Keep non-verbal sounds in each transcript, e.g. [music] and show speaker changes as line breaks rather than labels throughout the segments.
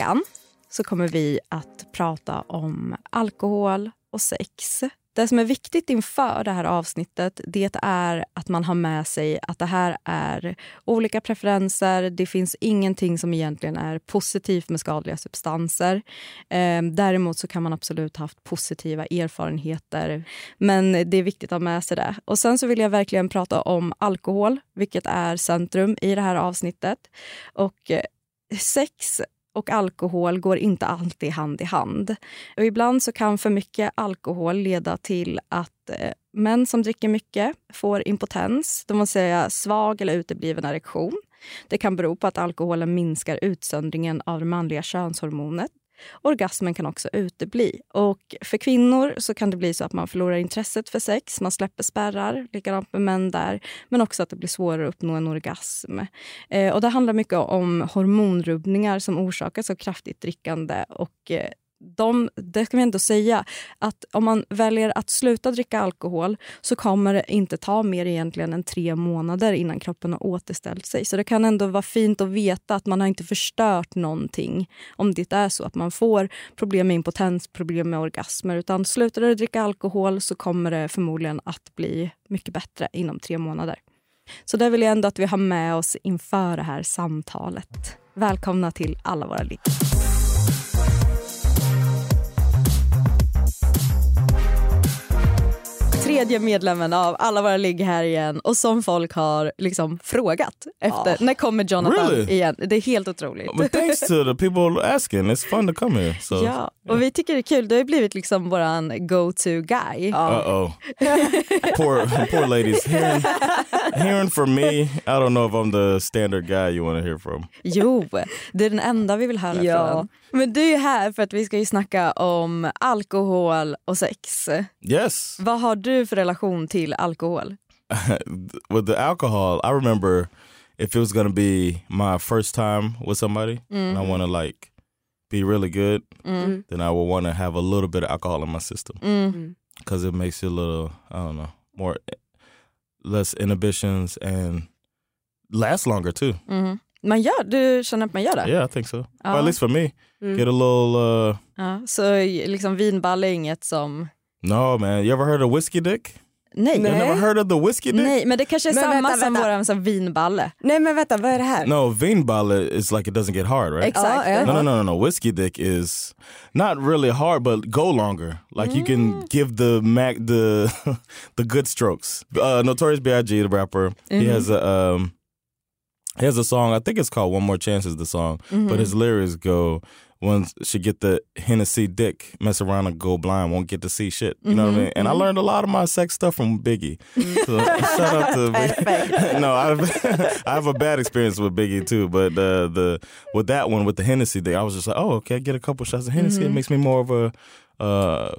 Veckan så kommer vi att prata om alkohol och sex. Det som är viktigt inför det här avsnittet det är att man har med sig att det här är olika preferenser. Det finns ingenting som egentligen är positivt med skadliga substanser. Eh, däremot så kan man absolut ha haft positiva erfarenheter. Men det är viktigt att ha med sig det. Och Sen så vill jag verkligen prata om alkohol, vilket är centrum i det här avsnittet. Och eh, sex och alkohol går inte alltid hand i hand. Och ibland så kan för mycket alkohol leda till att eh, män som dricker mycket får impotens, det vill säga svag eller utebliven erektion. Det kan bero på att alkoholen minskar utsöndringen av det manliga könshormonet. Orgasmen kan också utebli. Och för kvinnor så kan det bli så att man förlorar intresset för sex, man släpper spärrar, likadant med män där. Men också att det blir svårare att uppnå en orgasm. Eh, och det handlar mycket om hormonrubbningar som orsakas av kraftigt drickande och eh, de, det ska vi ändå säga, att om man väljer att sluta dricka alkohol så kommer det inte ta mer egentligen än tre månader innan kroppen har återställt sig. Så det kan ändå vara fint att veta att man har inte förstört någonting om det är så att man får problem med impotens, problem med orgasmer. Utan slutar du dricka alkohol så kommer det förmodligen att bli mycket bättre inom tre månader. Så det vill jag ändå att vi har med oss inför det här samtalet. Välkomna till alla våra ligg. Tredje medlemmen av alla våra ligg här igen och som folk har liksom frågat efter. När kommer Jonathan
Really?
igen? Det är helt otroligt.
But thanks to the people asking, it's fun to come here. So.
Ja, och vi tycker det är kul. Du har ju blivit liksom våran go-to guy.
Uh oh. poor poor ladies. Hearing, hearing from me, I don't know if I'm the standard guy you want to hear from.
Jo, det är den enda vi vill höra
Ja.
från. Men du är här för att vi ska ju snacka om alkohol och sex.
Yes.
Vad har du för relation till alkohol? [laughs]
With the alcohol, I remember if it was to be my first time with somebody and I want to like be really good, then I would want to have a little bit of alcohol in my system because it makes you a little, I don't know, more less inhibitions and last longer too.
Man gör, du känner att man gör det?
Yeah, I think so. Or at least for me, get a little. uh
Ja, så liksom vinballe är inget som...
No, man. You ever heard of whiskey dick?
Nej.
You never heard of the whiskey dick?
Nej, men det kanske är
Men
samma
vänta,
som
vänta.
våran som vinballe.
Nej men vänta, vad är det här?
No, vinballe is like it doesn't get hard, right?
Exakt.
Ja, ja.
No, no, no, no, no. Whiskey dick is not really hard, but go longer. Like you can give the mac the [laughs] the good strokes. Uh, Notorious B.I.G. the rapper, he has a um, he has a song. I think it's called "One More Chance" is the song, but mm-hmm. his lyrics go. One should get the Hennessy dick, mess around and go blind, won't get to see shit. You know what I mm-hmm. mean? And I mm-hmm. learned a lot of my sex stuff from Biggie. So [laughs] shout out to [laughs] Biggie. [laughs] no, I've I have a bad experience with Biggie too, but uh, the with that one with the Hennessy thing, I was just like, oh, okay, get a couple shots of Hennessy. It makes me more of a uh,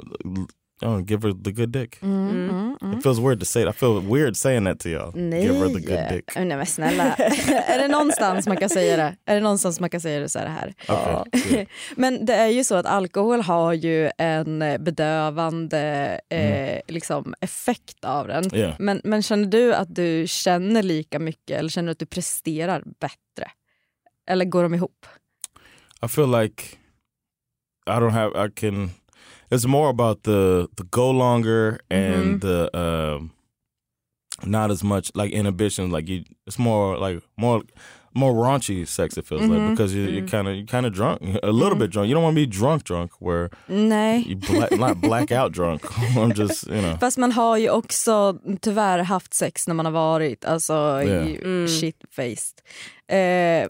oh, give her the good dick. It feels weird to say it. I feel weird saying that to y'all. Give her the good dick.
Nej men snälla. [laughs] är det någonstans man kan säga det? Är det någonstans man kan säga det så är det här.
Okay. yeah. [laughs]
Men det är ju så att alkohol har ju en bedövande eh, liksom effekt av den.
Yeah.
Men, men känner du att du känner lika mycket eller känner du att du presterar bättre? Eller går de ihop?
I feel like I don't have. I can. It's more about the the go longer mm-hmm. and the um, not as much like inhibition. Like you, it's more like more more raunchy sex. It feels like mm-hmm. because you, you're mm-hmm. kind of you're kind of drunk, [laughs] a little bit drunk. You don't want to be drunk, drunk where
Nej.
you black, not black out drunk. [laughs] I'm just you know.
Fast man har ju också tyvärr haft sex när man har varit alltså
Yeah.
i mm. shit-faced. Eh,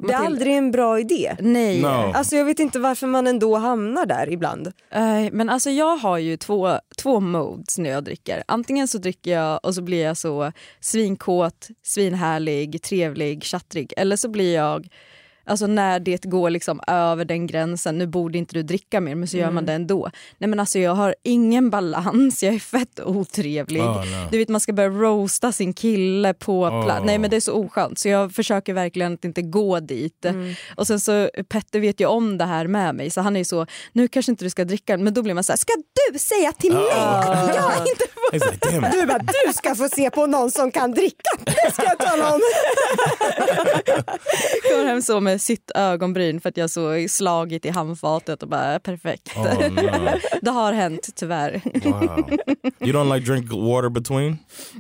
Det är aldrig en bra idé.
Nej.
No.
Alltså jag vet inte varför man ändå hamnar där ibland.
Eh, men alltså jag har ju två, två modes när jag dricker. Antingen så dricker jag och så blir jag så svinkåt, svinhärlig, trevlig, tjattrig. Eller så blir jag Alltså när det går liksom över den gränsen, nu borde inte du dricka mer men så gör man det ändå. Nej men alltså jag har ingen balans, jag är fett otrevlig.
Oh, no.
Du vet man ska börja roasta sin kille på
Oh.
plats. Nej men det är så oskönt så jag försöker verkligen att inte gå dit. Och sen så Petter vet ju om det här med mig så han är ju så, nu kanske inte du ska dricka men då blir man så här, ska du säga till mig? Jag har inte
like.
Du bara, du ska få se på någon som kan dricka. Det ska jag tala om. [laughs]
kommer hem så med sitt ögonbryn för att jag så slagit i handfatet och bara perfekt.
Oh, no. [laughs]
Det har hänt tyvärr.
Wow. You don't like drink water between?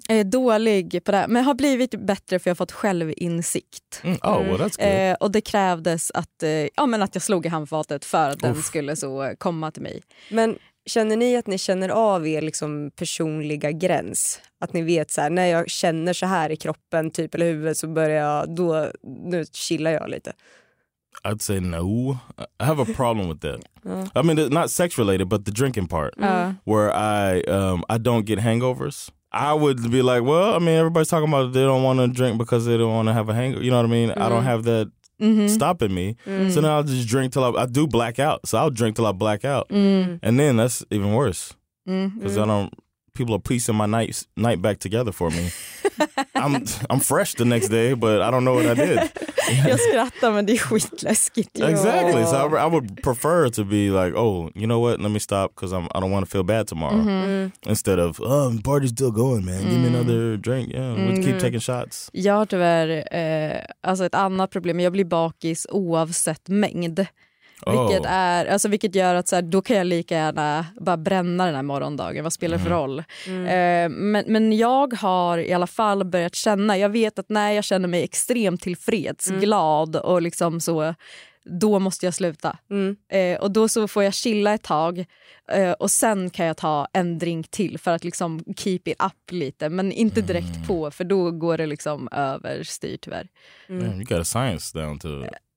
Jag är dålig på det men har blivit bättre för jag har fått självinsikt.
Mm. Oh, well, that's good.
Eh, och det krävdes att, eh, ja, men att jag slog i handfatet för att den skulle så komma till mig.
Men känner ni att ni känner av er liksom personliga gräns? Att ni vet så här, när jag känner så här i kroppen typ eller huvudet så börjar jag, då, nu chillar jag lite.
I'd say no. I have a problem with that. I mean, not sex related, but the drinking part, where I um, I don't get hangovers. I would be like, well, I mean, everybody's talking about they don't want to drink because they don't want to have a hangover. You know what I mean? I don't have that Mm-hmm. stopping me. So mm. now I'll just drink till I, I do black out. So I'll drink till I black out, mm. and then that's even worse mm-hmm. because I don't. People are piecing my night night back together for me. I'm I'm fresh the next day, but I don't know what I did. [laughs]
Jag skrattar men det är skitläskigt.
Exactly. So I, I would prefer to be like, oh, you know what? Let me stop because I'm I don't want to feel bad tomorrow. Instead of, oh, the party's still going, man. Give me another drink. Yeah, we'll keep taking shots.
Jag har tyvärr eh, alltså ett annat problem, jag blir bakis oavsett mängd. Vilket,
Oh.
är, alltså vilket gör att så här, då kan jag lika gärna bara bränna den här morgondagen. Vad spelar det för roll? Eh, men, men jag har i alla fall börjat känna, jag vet att när jag känner mig extremt tillfreds, glad och liksom så då måste jag sluta. Eh, och då så får jag chilla ett tag eh, och sen kan jag ta en drink till för att liksom keep it up lite. Men inte direkt på för då går det liksom överstyr tyvärr.
Man, you got a science down to.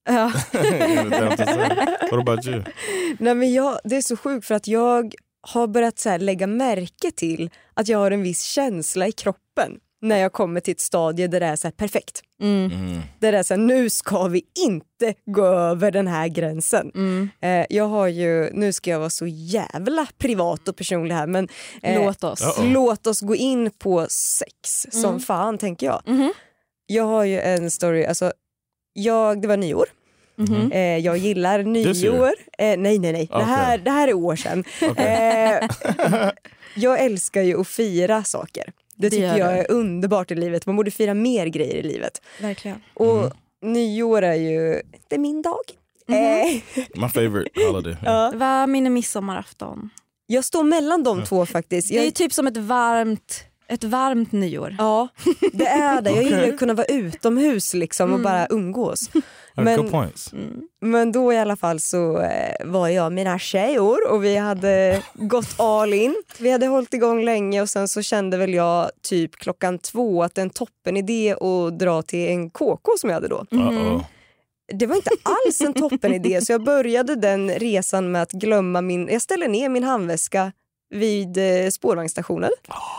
Ja.
What about you?
Nej, men jag, det är så sjukt för att jag har börjat så här, lägga märke till att jag har en viss känsla i kroppen när jag kommer till ett stadie där det är så här, perfekt. Där det är så här, nu ska vi inte gå över den här gränsen. Eh, jag har ju, nu ska jag vara så jävla privat och personlig här men eh,
Låt oss.
Uh-oh.
låt oss gå in på sex som fan tänker jag. Jag har ju en story, alltså jag, det var nyår. Eh, jag gillar nyår. Eh, nej, nej, nej. Det,
Okay.
här, det här är år sedan. Eh, jag älskar ju att fira saker. Det tycker
gör
jag är underbart i livet. Man borde fira mer grejer i livet.
Verkligen.
Och nyår är ju, det är min dag. Eh,
My favorite holiday.
Vad min midsommarafton.
jag står mellan de två faktiskt.
Det är
Jag,
typ som ett varmt, ett varmt nyår.
ja, det är det. Jag gillar att kunna vara utomhus liksom och bara umgås. [laughs] Men-
good points.
Men då i alla fall så eh, var jag och mina tjejor och vi hade gått all in. Vi hade hållit igång länge och sen så kände väl jag typ klockan två att det är en toppen idé att dra till en KK som jag hade då.
Uh-oh.
Det var inte alls en toppen idé så jag började den resan med att glömma min... Jag ställde ner min handväska vid eh, spårvagnsstationen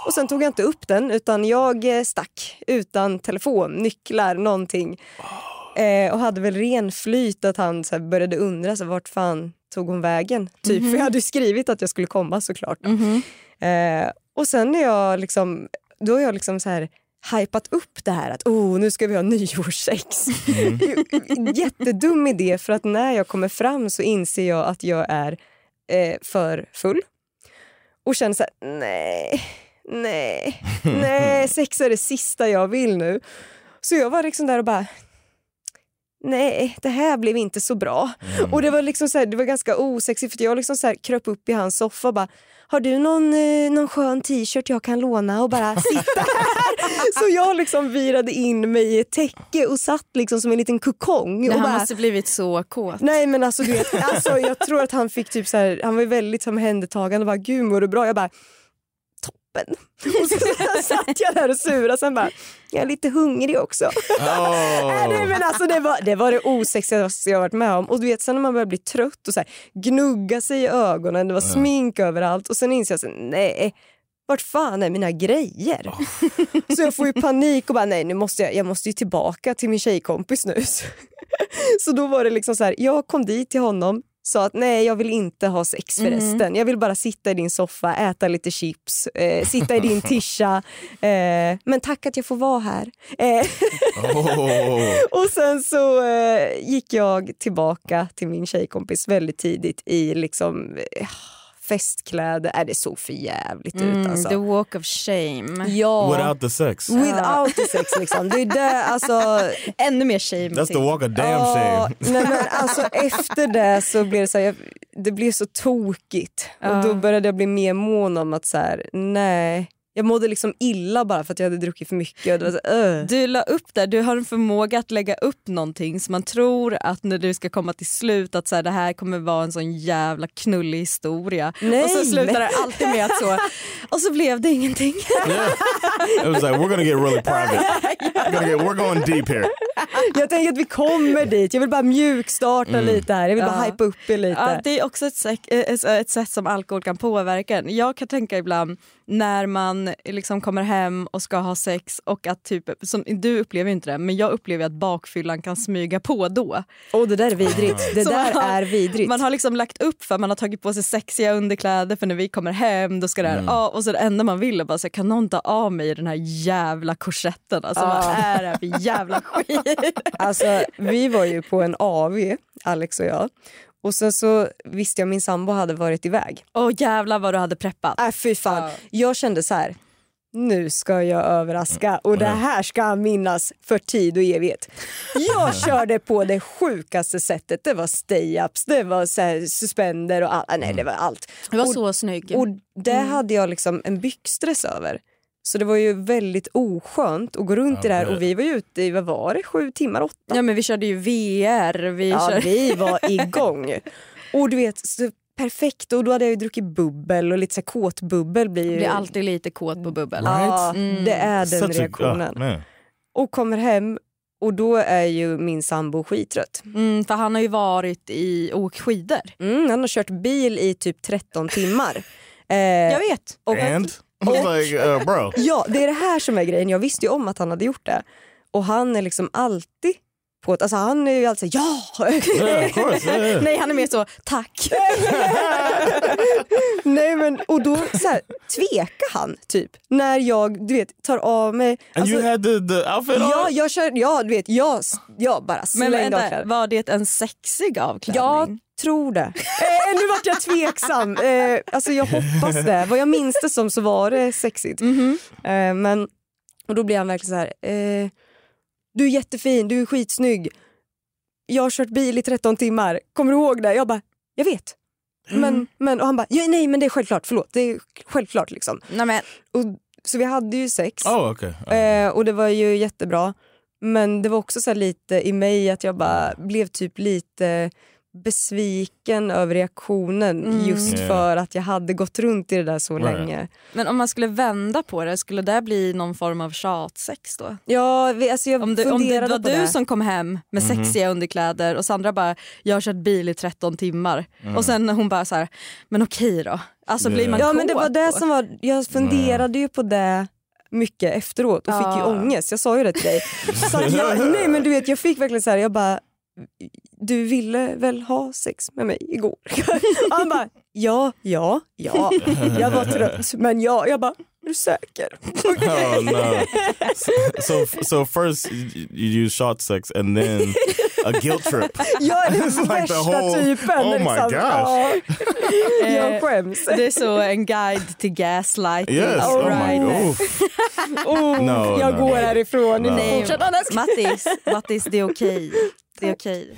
och sen tog jag inte upp den utan jag eh, stack utan telefon, nycklar, någonting. Eh, och hade väl ren flyt att han så började undra så vart fan tog hon vägen? Typ, För jag hade ju skrivit att jag skulle komma såklart. då. Eh, och sen när jag liksom, då har jag liksom så här hypat upp det här att oh, nu ska vi ha nyårssex. Jättedum idé för att när jag kommer fram så inser jag att jag är eh, för full. Och känner så här, nej, nej, [laughs] nej, sex är det sista jag vill nu. Så jag var liksom där och bara, nej, det här blev inte så bra. Och det var liksom så här, det var ganska osexigt för jag liksom så här kröp upp i hans soffa och bara, har du någon, eh, någon skön t-shirt jag kan låna och bara [laughs] sitta här? så jag liksom virade in mig i ett täcke och satt liksom som en liten kokong.
Här
bara,
måste blivit så kåt.
Nej men alltså, du vet, alltså jag tror att han fick typ så här, han var väldigt omhändertagande och bara gud mår du bra? Jag bara toppen. [laughs] Och så satt jag där och surade sen bara jag är lite hungrig också.
Oh. [laughs]
Nej, men alltså, det, var, det var det osexigaste jag varit med om. Och du vet sen när man börjar bli trött och så här, gnugga sig i ögonen, det var smink överallt och sen inser jag så nej vart fan är mina grejer? [laughs] Så jag får ju panik och bara nej nu måste jag, jag måste ju tillbaka till min tjejkompis nu. Så då var det liksom så här, jag kom dit till honom sa att nej jag vill inte ha sex förresten. Jag vill bara sitta i din soffa, äta lite chips, eh, sitta i din [laughs] tisha. Eh, men tack att jag får vara här. Eh,
Oh. [laughs]
och sen så eh, gick jag tillbaka till min tjejkompis väldigt tidigt i liksom eh, festkläder. Äh, det såg för jävligt ut
Mm,
alltså.
the walk of shame.
Ja,
Without the sex.
without the sex liksom. Det är det, alltså,
Ännu mer shame.
That's the
till.
walk of damn
Ja,
shame.
nej men alltså efter det så blev det så här, jag, det blev så tokigt.
Ja.
Och då började jag bli mer mån om att så här, nej. Jag mådde liksom illa bara för att jag hade druckit för mycket. Och det var så, öh.
Du la upp där, du har en förmåga att lägga upp någonting så man tror att när du ska komma till slut att så här, det här kommer vara en sån jävla knullig historia.
Nej,
och så slutar det alltid med att så, [laughs] och så blev det ingenting. [laughs]
Yeah. It was like we're gonna get really private. [laughs] We're, gonna get, we're going deep here.
Jag tänker att vi kommer dit. Jag vill bara mjukstarta lite här. Jag vill bara
Ja.
hypa upp er lite.
Ja, det är också ett, sätt- ett, ett sätt som alkohol kan påverka. Jag kan tänka ibland när man liksom kommer hem och ska ha sex och att typ, som, du upplever inte det, men jag upplever att bakfyllan kan smyga på då.
Åh, det där är vidrigt. [laughs] Det där
har-
är vidrigt.
Man har liksom lagt upp för man har tagit på sig sexiga underkläder för när vi kommer hem då ska det här, ja, och så det enda man vill är bara så kan någon ta av mig den här jävla korsetten? Alltså vad är det här för jävla [laughs] skit?
Alltså, vi var ju på en AV, Alex och jag. Och sen så visste jag min sambo hade varit iväg.
Åh jävlar vad du hade preppat.
Äh, fy fan.
Ja.
Jag kände så här. Nu ska jag överraska och det här ska han minnas för tid och evighet. Jag körde på det sjukaste sättet. Det var stay-ups, det var så här suspender och allt. Nej, det var allt.
Du var
och,
så snygg.
Och det hade jag liksom en byxdress över. Så det var ju väldigt oskönt att gå runt i det här och vi var ju ute i, vad var det, sju timmar, åtta?
Ja men vi körde ju VR. Vi
Ja,
körde...
vi var igång. Och du vet, så perfekt. Och då hade jag ju druckit bubbel och lite så här kåtbubbel blir ju...
blir alltid lite kåt på bubbel.
Ja,
Mm.
det är den
Such a,
reaktionen.
man.
Och kommer hem och då är ju min sambo skittrött.
Mm, för han har ju varit i och åkt skidor.
Mm, han har kört bil i typ 13 timmar. [laughs] Eh,
Jag vet.
och,
And [laughs] was like, uh, bro.
Ja, det är det här som är grejen. Jag visste ju om att han hade gjort det. Och han är liksom alltid på ett, alltså han är ju alltid så, ja!
Yeah, course. Yeah, yeah.
Nej han är mer så, tack. [laughs]
Nej men och då så här, tvekar han typ när jag du vet tar av mig.
And
alltså,
you had the, the outfit on?
ja, jag kör, ja du vet jag, jag bara slängde av
vänta,
kläder.
var det en sexig avklädning?
Jag tror det. Eh, nu vart jag tveksam. Eh, alltså jag hoppas det. Vad jag minns det som så var det sexigt.
Mhm.
Eh, men, och då blir han verkligen så här. Eh, du är jättefin, du är skitsnygg. Jag har kört bil i 13 timmar. Kommer du ihåg det? Jag bara, jag vet. Men, men, och han bara, ja, nej men det är självklart, förlåt. Det är självklart liksom.
Nej, men,
Och, så vi hade ju sex.
Oh, okay.
Eh, och det var ju jättebra. Men det var också så här lite i mig att jag bara blev typ lite besviken över reaktionen just
Yeah.
för att jag hade gått runt i det där så
Right.
länge.
men om man skulle vända på det, skulle det bli någon form av tjatsex då?
Ja, vi- alltså jag
Om det, om det var du
det.
som kom hem med sexiga underkläder och Sandra bara, jag har kört bil i 13 timmar. Och sen hon bara så här, men okej då. Alltså blir man
Ja men det var det
då?
som var, jag funderade ju på det mycket efteråt och fick ju
Ja.
ångest. Jag sa ju det till dig. [laughs] Så jag, [laughs] nej men du vet jag fick verkligen så här, jag bara du ville väl ha sex med mig igår? [laughs] Och han bara ja, ja, ja. [laughs] Jag var trött men ja. Jag bara är du säker? [laughs]
Oh no! So, so so first you, shot sex and then a guilt trip.
Jag är den
It's like the
värsta
whole-
typen.
oh my
liksom.
gosh.
Ja. Jag skäms.
Det är så en guide till gaslighting.
Yes.
All
Oh
right.
my. Oof.
Oh,
No,
jag
no,
går
no.
härifrån.
No.
Nej. Mattis, Mattis, det är okej. Det är okej.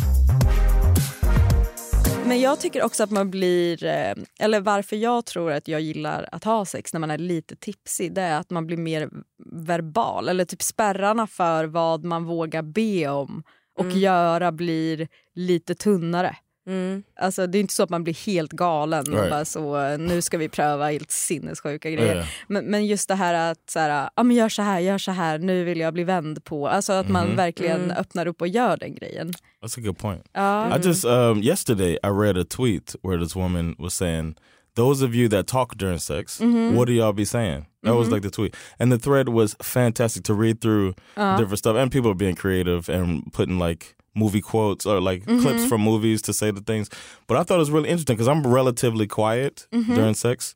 Men jag tycker också att man blir, eh, eller varför jag tror att jag gillar att ha sex när man är lite tipsig, det är att man blir mer verbal. Eller typ spärrarna för vad man vågar be om och
Mm.
göra blir lite tunnare.
Mm.
Alltså det är inte så att man blir helt galen och
Right.
bara så nu ska vi pröva helt sinnessjuka grejer.
Yeah.
Men, men just det här att så här, ah, men gör så här, gör så här, nu vill jag bli vänd på. Alltså att man
Mhm.
verkligen
Mm.
öppnar upp och gör den grejen.
That's a good point.
Ja.
I just um, yesterday I read a tweet where this woman was saying, "Those of you that talk during sex, what do y'all be saying?" That was like the tweet, and the thread was fantastic to read through different stuff, and people are being creative and putting like movie quotes or like mm-hmm. clips from movies to say the things. But I thought it was really interesting because I'm relatively quiet mm-hmm. during sex,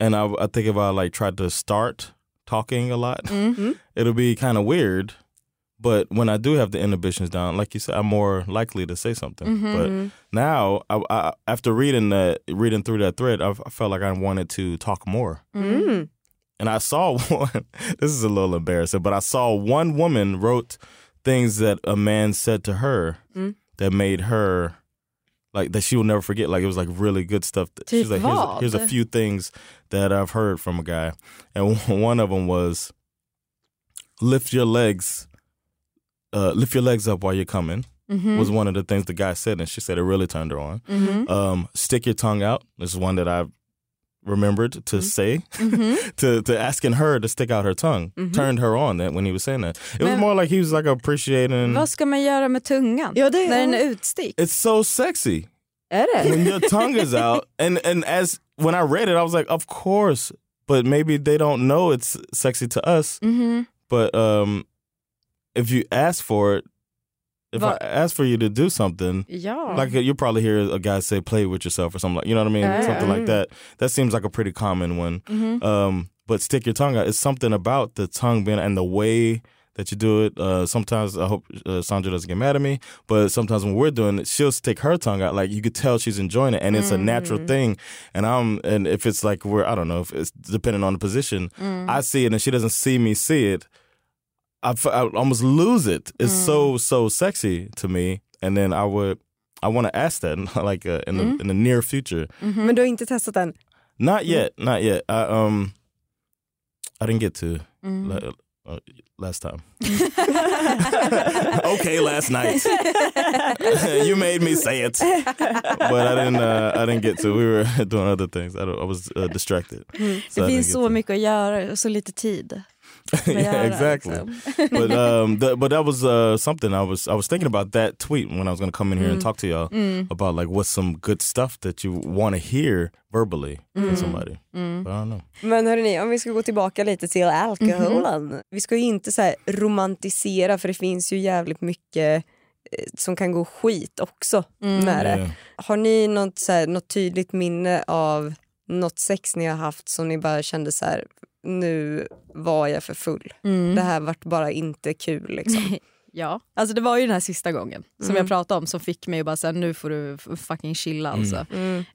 and I, I think if I like tried to start talking a lot, mm-hmm. it'll be kind of weird. But when I do have the inhibitions down, like you said, I'm more likely to say something. But now, I, I, after reading that, reading through that thread, I, I felt like I wanted to talk more.
Mm.
And I saw [laughs] one. This is a little embarrassing, but I saw one woman wrote things that a man said to her that made her like that she will never forget. Like it was like really good stuff. She's like, here's, here's a few things that I've heard from a guy, and [laughs] one of them was lift your legs, uh, lift your legs up while you're coming.
Mm-hmm.
Was one of the things the guy said, and she said it really turned her on. Um, stick your tongue out. This is one that I remembered to say [laughs] to to asking her to stick out her tongue turned her on that when he was saying that. It was more like he was like appreciating.
Vad ska man göra med tungan
Ja, det-
när den är utstick?
It's so sexy
Är det?
when your tongue is out, [laughs] and and as when I read it, I was like, of course, but maybe they don't know it's sexy to us.
Mhm.
But um, if you ask for it, if I ask for you to do something,
Ja.
like you probably hear a guy say "play with yourself" or something like you know what I mean,
Yeah.
something like that. That seems like a pretty common one. Um, but stick your tongue out. It's something about the tongue being and the way that you do it. Uh, sometimes I hope uh, Sandra doesn't get mad at me, but sometimes when we're doing it, she'll stick her tongue out. Like you could tell she's enjoying it, and it's a natural thing. And I'm and if it's like we're I don't know if it's depending on the position, I see it and she doesn't see me see it. I, f- I would almost lose it. It's so so sexy to me, and then I would I want to ask that [laughs] like uh, in the in the near future.
Men du har inte testat den?
Not yet, not yet. I um I didn't get to la- uh, last time. [laughs] okay, last night. [laughs] you made me say it, but I didn't. Uh, I didn't get to. We were doing other things. I, don't- I was uh, distracted. So I
Det
didn't
finns så
to.
mycket att göra och så lite tid. [laughs]
yeah, exactly.
liksom.
but um, the, but that was uh, something I was I was thinking about that tweet when I was going to come in here and talk to y'all about like what's some good stuff that you want to hear verbally from somebody. But I don't know.
Men hörrni, om vi ska gå tillbaka lite till alkoholen. Vi ska ju inte så här romantisera för det finns ju jävligt mycket eh, som kan gå skit också med det.
Yeah.
Har ni något, så här, något tydligt minne av något sex ni har haft som ni bara kände så här, nu var jag för full. Det här vart bara inte kul liksom. [laughs]
Ja, alltså det var ju den här sista gången som jag pratade om som fick mig att bara säga nu får du fucking chilla alltså.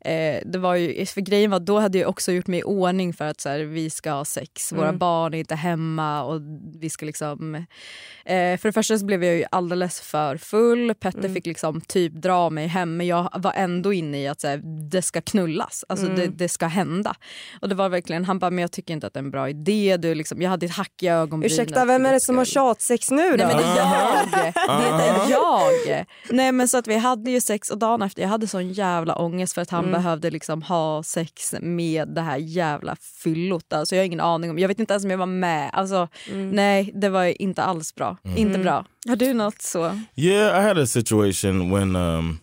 Eh, det var ju, för grejen var då hade jag också gjort mig i ordning för att så här, vi ska ha sex, våra barn är inte hemma och vi ska liksom eh, För det första så blev jag ju alldeles för full, Petter fick liksom typ dra mig hem men jag var ändå inne i att så här, det ska knullas, alltså det, det ska hända. Och det var verkligen, han bara men jag tycker inte att det är en bra idé, du liksom, jag hade ett hack i ögonbrynet.
Ursäkta, vem är det som har tjatsex nu då?
Nej men det är jag! [laughs] Det är jag! Nej men så att vi hade ju sex och dagen efter jag hade sån jävla ångest för att han behövde liksom ha sex med det här jävla fyllot. Alltså jag har ingen aning om, jag vet inte ens om jag var med. Alltså nej det var inte alls bra. Inte bra. Har du något så?
Yeah, I had a situation when um,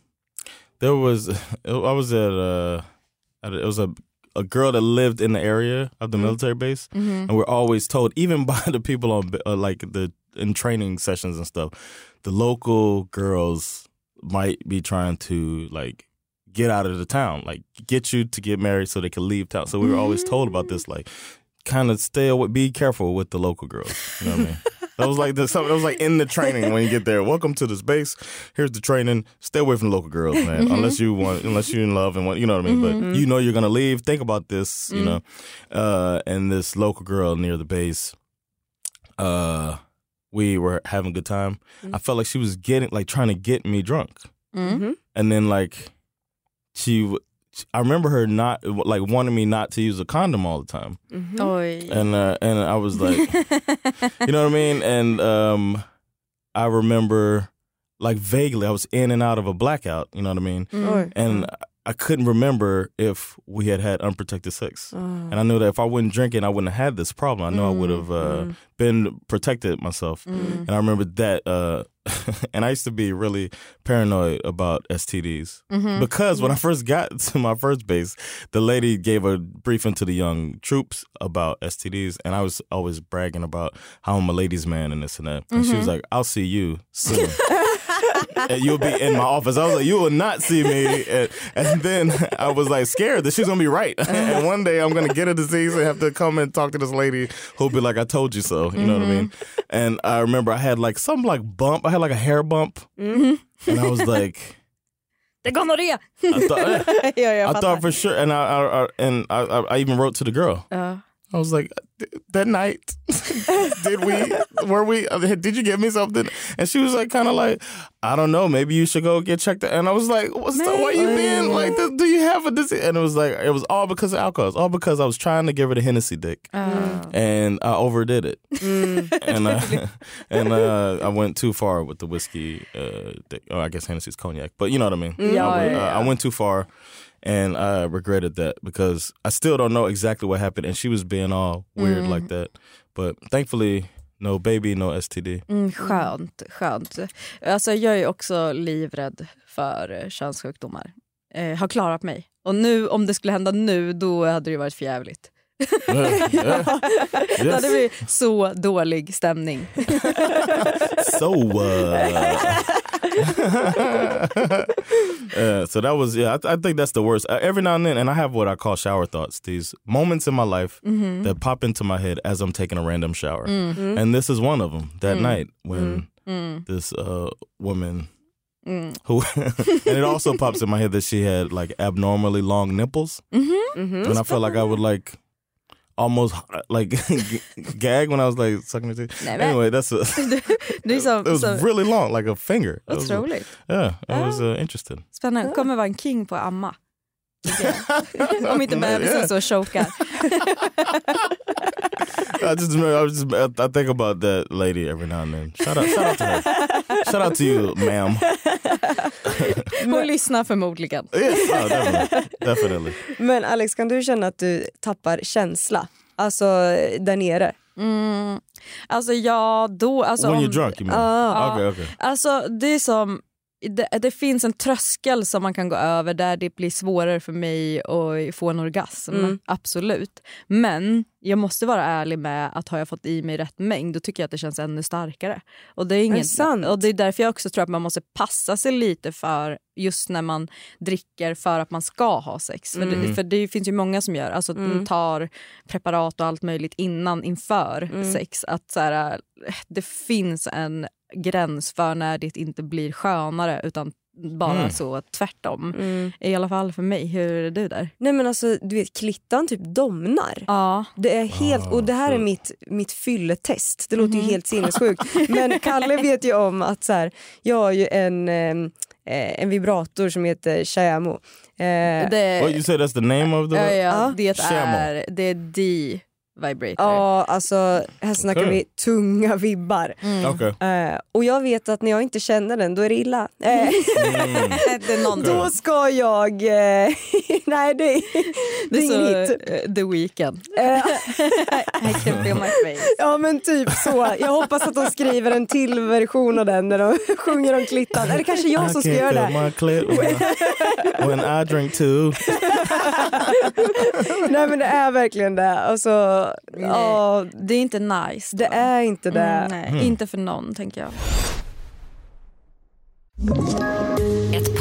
there was I was at uh, at a, it was a a girl that lived in the area of the military base, and we're always told, even [laughs] by the people on uh, like the in training sessions and stuff, the local girls might be trying to like get out of the town, like get you to get married so they can leave town. So we were always told about this, like kind of stay away, be careful with the local girls. You know what I mean? That was like the, something that was like in the training when you get there. Welcome to this base. Here's the training. Stay away from the local girls, man. Unless you want, unless you're in love and want, you know what I mean. But you know you're gonna leave. Think about this, you know. Uh, and this local girl near the base, uh, we were having a good time. I mm-hmm. felt like she was getting like trying to get me drunk, mm-hmm. Mm-hmm. and then like she, w- I remember her not like wanting me not to use a condom all the time, oh,
Oj.
and uh, and I was like, [laughs] you know what I mean, and um, I remember like vaguely I was in and out of a blackout, you know what I mean,
Oj.
and I couldn't remember if we had had unprotected sex.
Oh.
And I knew that if I wasn't drinking, I wouldn't have had this problem. I know I would mm, have uh, mm. been protected myself. And I remember that. Uh, [laughs] and I used to be really paranoid about STDs mm-hmm. because when I first got [laughs] to my first base, the lady gave a briefing to the young troops about STDs, and I was always bragging about how I'm a ladies' man and this and that. And she was mm-hmm. like, "I'll see you soon." [laughs] [laughs] and you'll be in my office. I was like, you will not see me. And, and then I was like scared that she's gonna be right. Uh-huh. and one day I'm gonna get a disease and have to come and talk to this lady who'll be like, I told you so. You know what I mean? Mm-hmm. And I remember I had like some like bump. I had like a hair bump, mm-hmm. and I was like, [laughs]
Det är gonorré!
I thought, [laughs] eh.
ja, jag
I thought for sure. And I, I, I and I, I, I even wrote to the girl.
Ja.
I was like, that night, [laughs] did we, were we, uh, did you give me something? And she was like, kind of like, I don't know, maybe you should go get checked. out. And I was like, what's the, why you been like, do you have a disease? And it was like, it was all because of alcohol. It's all because I was trying to give her the Hennessy dick. And I overdid it. [laughs] and uh, [laughs] and uh, I went too far with the whiskey. Uh, dick. Oh, I guess Hennessy's cognac. But you know what I mean?
Yeah,
I, went-
yeah,
uh,
yeah.
I went too far and I regretted that because I still don't know exactly what happened, and she was being all weird like that. But thankfully, no baby, no STD.
Mm, skönt, skönt. Alltså, jag är också livrädd för eh, könssjukdomar. Eh, har klarat mig. Och nu, om det skulle hända nu, då hade det varit för jävligt.
Yeah, [laughs] yeah.
Det hade
Yes.
blivit så dålig stämning. [laughs]
So, uh, uh, so that was yeah. I, I think that's the worst. Uh, every now and then, and I have what I call shower thoughts. These moments in my life mm-hmm. that pop into my head as I'm taking a random shower, mm-hmm. and this is one of them. That mm-hmm. night when mm. this uh, woman. Mm. Who [laughs] and it also pops in my head that she had like abnormally long nipples, and I felt like I would like almost like [laughs] gag when I was like sucking her teeth.
Nej, men-
Anyway, that's a, [laughs]
Det som, [laughs]
it was
så,
really long, like a finger. It was,
otroligt.
yeah, it was uh, interesting.
Spännande. Kommer vara en king på att amma. Om inte bebisen så chokar.
I just remember, I, was just, I, I think about that lady every now and then. Shout out, shout out to her. Shout out to you, ma'am. [laughs]
Hon lyssnar förmodligen.
Yes, oh, definitely, definitely.
Men Alex, kan du känna att du tappar känsla? Alltså där nere?
Mm. Alltså ja, då... Alltså,
When
om-
you're drunk, you mean?
Ah.
Okay, okay.
Alltså det är som... Det, det finns en tröskel som man kan gå över där det blir svårare för mig att få en orgasm.
Mm.
Absolut. Men jag måste vara ärlig med att har jag fått i mig rätt mängd då tycker jag att det känns ännu starkare. Och det är, inget,
sant?
och det är därför jag också tror att man måste passa sig lite för just när man dricker för att man ska ha sex. För, det, för det finns ju många som gör, alltså de tar preparat och allt möjligt innan, inför sex. Att så här, det finns en gräns för när det inte blir skönare utan bara så tvärtom. I alla fall för mig. Hur är du där?
Nej men alltså du vet klittan typ domnar.
Ja.
Det är helt, och det här är mitt, mitt fylletest. Det låter ju helt sinnessjukt. Men [laughs] Kalle vet ju om att så här, jag har ju en, eh, en vibrator som heter Xiaomi. Eh,
Det,
What you say? That's the name of the?
ja, ja, det är, det är D-vibrator.
Ja, alltså här snackar
Okej.
vi tunga vibbar.
Okay.
Eh, och jag vet att när jag inte känner den, då är det illa. Eh, [laughs]
det är någon
då ska jag... Eh, [laughs] nej, det, är- det är
så,
hit.
eh, The Weeknd.
Eh, [laughs]
I can feel my face.
ja men typ så. Jag hoppas att de skriver en till version av den när de sjunger om klittan. Eller kanske jag som ska
I
göra det.
I, when I drink too.
Nej men det är verkligen det. Alltså, ja,
Det är inte nice.
det
då.
är inte det.
Mm, nej, inte för någon tänker jag.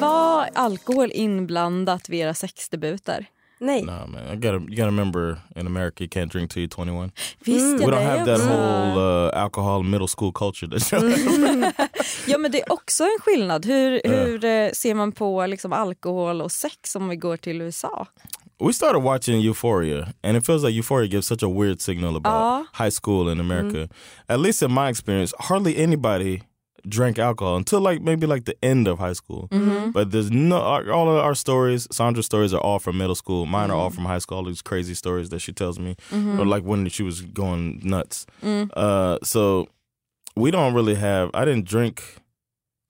Var alkohol inblandat vid era sexdebuter?
Nej.
Nah, man. I gotta, you gotta remember in America you can't drink till you're 21.
Visst,
We
ja,
don't have that
också.
whole uh, alcohol middle school culture. [laughs]
Ja men det är också en skillnad. Hur, hur eh, ser man på liksom, alkohol och sex om vi går till USA?
we started watching Euphoria, and it feels like Euphoria gives such a weird signal about
Ah.
high school in America. At least in my experience, hardly anybody drank alcohol until like maybe like the end of high school. Mm-hmm. But there's no all of our stories. Sandra's stories are all from middle school. Mine are all mm-hmm. from high school. All these crazy stories that she tells me, mm-hmm. or like when she was going nuts. Mm. Uh, so we don't really have. I didn't drink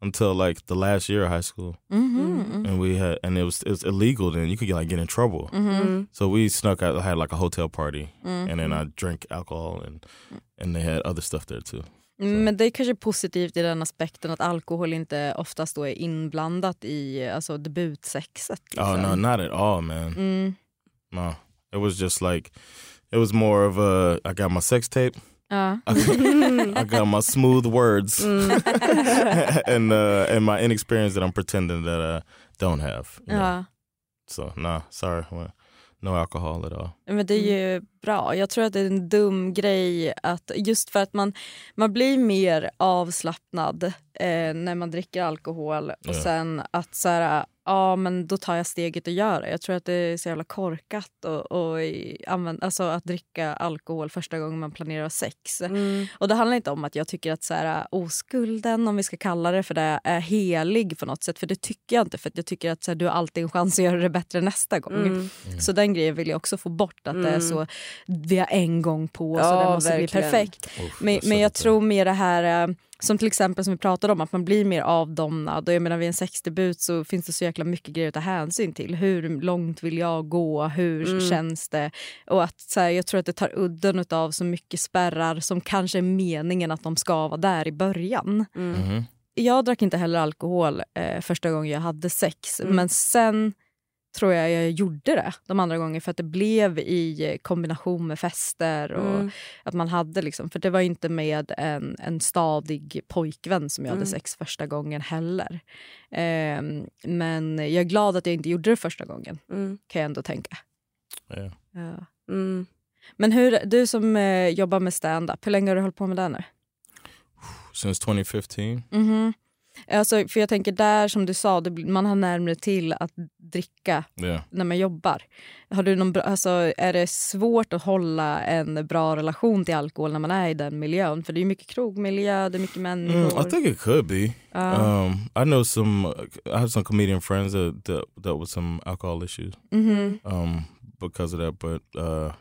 until like the last year of high school, mm. and we had, and it was it was illegal. Then you could get like get in trouble. So we snuck out, I had like a hotel party, and then I drank alcohol, and and they had other stuff there too.
Men det är kanske positivt i den aspekten att alkohol inte oftast då är inblandat i alltså, debutsexet. Liksom.
Oh no, not at all, man.
Mm.
No, it was just like it was more of a. I got my sex tape.
Ja. [laughs]
I got my smooth words, [laughs] and uh, and my inexperience that I'm pretending that I don't have. you know.
Ja.
So nah, sorry, no alcohol all.
Men det är ju bra. Jag tror att det är en dum grej att just för att man, man blir mer avslappnad eh, när man dricker alkohol och
Ja.
sen att så här, ja men då tar jag steget och gör det. Jag tror att det är så jävla korkat och, och använd, alltså att dricka alkohol första gången man planerar sex.
Mm.
Och det handlar inte om att jag tycker att så här, oskulden, om vi ska kalla det för det, är helig på något sätt. För det tycker jag inte. För att jag tycker att så här, du har alltid en chans att göra det bättre nästa gång.
Mm.
Så den grejen vill jag också få bort. Att det är så, vi har en gång på oss och
Ja,
det måste
verkligen.
bli perfekt.
Oof,
Men, men jag tror mer det här, eh, som till exempel som vi pratade om, att man blir mer avdomnad. Och jag menar vid en sexdebut så finns det så jäkla mycket grejer att ta hänsyn till. Hur långt vill jag gå? Hur
Mm.
känns det? Och att så här, jag tror att det tar udden av så mycket spärrar som kanske är meningen att de ska vara där i början.
Mhm.
Jag drack inte heller alkohol eh, första gången jag hade sex.
Mm.
Men sen tror jag jag gjorde det de andra gångerna för att det blev i kombination med fester. Och
Mm.
att man hade liksom, För det var inte med en, en stadig pojkvän som jag hade
Mm.
sex första gången heller. Ehm, men jag är glad att jag inte gjorde det första gången,
Mm.
kan jag ändå tänka.
Yeah.
Ja.
Mm.
Men hur, du som eh, jobbar med stand-up, hur länge har du hållit på med det nu?
Since 2015.
Mhm. Alltså, för jag tänker där som du sa, det, man har närmare till att dricka
Yeah.
när man jobbar. Har du någon, bra- alltså, är det svårt att hålla en bra relation till alkohol när man är i den miljön? För det är ju mycket krogmiljö, det är mycket
Mm,
människor.
I think it could be.
Ja.
Um, I know some. I have some comedian friends that that dealt with some alcohol issues
Mhm.
um, because of that. But uh,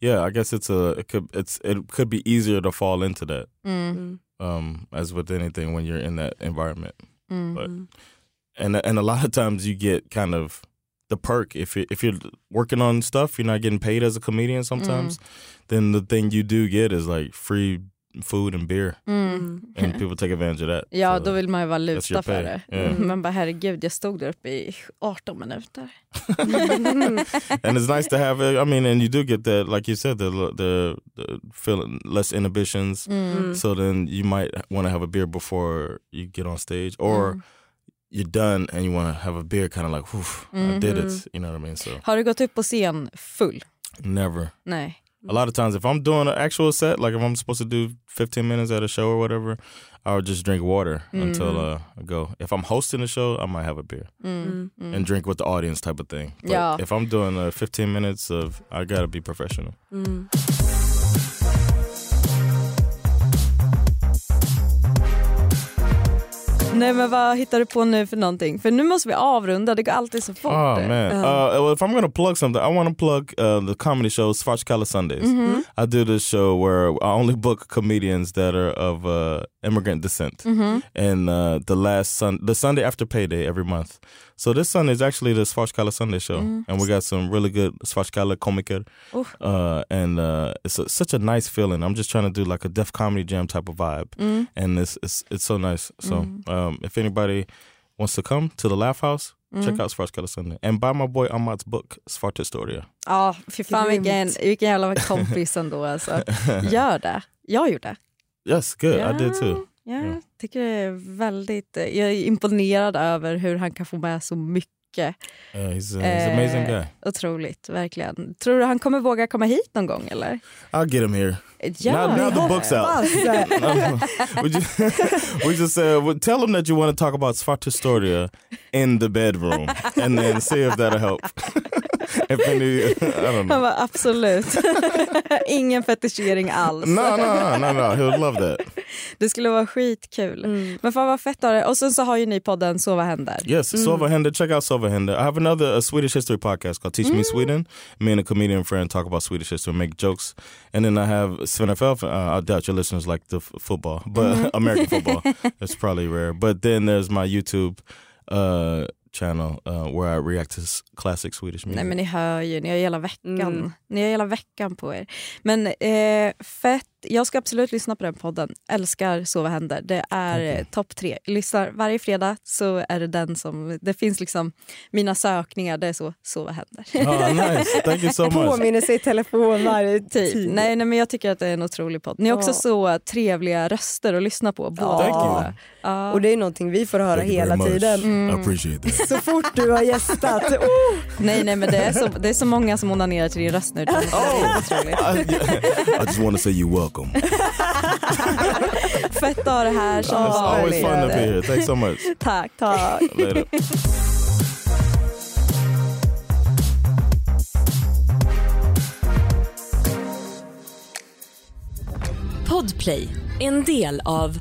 yeah, I guess it's a it could it's it could be easier to fall into that
Mm.
Um, as with anything when you're in that environment.
Mm.
But and and a lot of times you get kind of the perk if you if you're working on stuff you're not getting paid as a comedian sometimes then the thing you do get is like free food and beer
Mm.
and people take advantage of that
Ja,
So-
då vill man ju valuta för det.
Yeah.
Mm. Man bara herregud, jag stod där uppe i 18 minuter. [laughs]
and it's nice to have it. I mean, and you do get that, like you said, the the, the feeling less inhibitions.
Mm.
So then you might want to have a beer before you get on stage, or
Mm.
you're done and you want to have a beer, kind of like, "Oof, I did it." You know what I mean? So
Har du gått upp på scen full?
never.
Nej.
A lot of times, if I'm doing an actual set, like if I'm supposed to do 15 minutes at a show or whatever, I would just drink water until uh, I go. If I'm hosting a show, I might have a beer
Mm. Mm.
and drink with the audience, type of thing. But
Yeah.
if I'm doing uh, 15 minutes of, I gotta be professional.
Mm.
Nej men vad hittar du på nu för någonting? För nu måste vi avrunda, det går alltid så fort.
Oh man! Uh, well, if I'm gonna plug something, I want to plug uh, the comedy show Svartskala Sundays.
Mm-hmm.
I do this show where I only book comedians that are of uh, immigrant descent,
Mm-hmm.
and uh, the last sun, the Sunday after payday every month. So this Sunday is actually the Svartskala Sunday show, and we got some really good Svartskala komiker, uh, and uh, it's a, such a nice feeling. I'm just trying to do like a Def Comedy Jam type of vibe, and it's it's it's so nice. So um, if anybody wants to come to the Laugh House, check out Svartskala Sunday and buy my boy Amat's book Svart Historia.
Ja, fy fan vilken, vilken jävla kompis ändå alltså. [laughs] Gör det. Jag det.
Yes, good. I did too.
Ja. Jag tycker det är väldigt... Jag är imponerad över hur han kan få med så mycket.
Yeah, he's, a, he's an amazing
Eh,
guy.
Otroligt, verkligen. Tror du han kommer våga komma hit någon gång eller?
I'll get him here.
Ja,
now, now the book's out. We just, we just uh, tell him that you want to talk about Svartusstoria in the bedroom, and then see if that'll help. [laughs] if any, I don't
Han var absolut. [laughs] Ingen fetischering alls.
No, no, no, no, no. He'll love that.
Det skulle vara skitkul. Men fan vad fett av det. Och sen så har ju ni podden Sova händer.
Yes, Sova Hender. Check out Sova Hender. I have another a Swedish history podcast called Teach Me Sweden. Me and a comedian friend talk about Swedish history and make jokes. And then I have Sven Felf. Uh, I doubt your listeners like the f- football, but [laughs] American football. [laughs] It's probably rare. But then there's my YouTube uh, channel uh, where I react to classic Swedish music.
Nej men ni hör ju, ni har hela veckan.
Mm.
Ni har hela veckan på er. Men eh, fett, jag ska absolut lyssna på den podden. Älskar Sova händer. Det är eh, topp tre. Lyssnar varje fredag så är det den som, det finns liksom, mina sökningar det är så, Sova händer.
oh, nice. Thank you so [laughs] much.
Påminner sig i telefon varje
Typ.
tid.
Nej, nej men jag tycker att det är en otrolig podd. Ni har också
Ja.
så trevliga röster att lyssna på. båda
Thank you.
två. Ja.
Och det är någonting vi får höra
Thank you
hela
much.
tiden.
I appreciate that.
Så fort du har gästat. [laughs] Oh.
Nej, nej, men det är, så, det är så många som onanerar till din röst nu. [laughs] Det är otroligt.
I, I just want to say you're welcome. [laughs]
Fett att ha det här som
It's always fun to be here. Thanks so much. [laughs]
Tack. Tack.
Later.
Podplay, en del av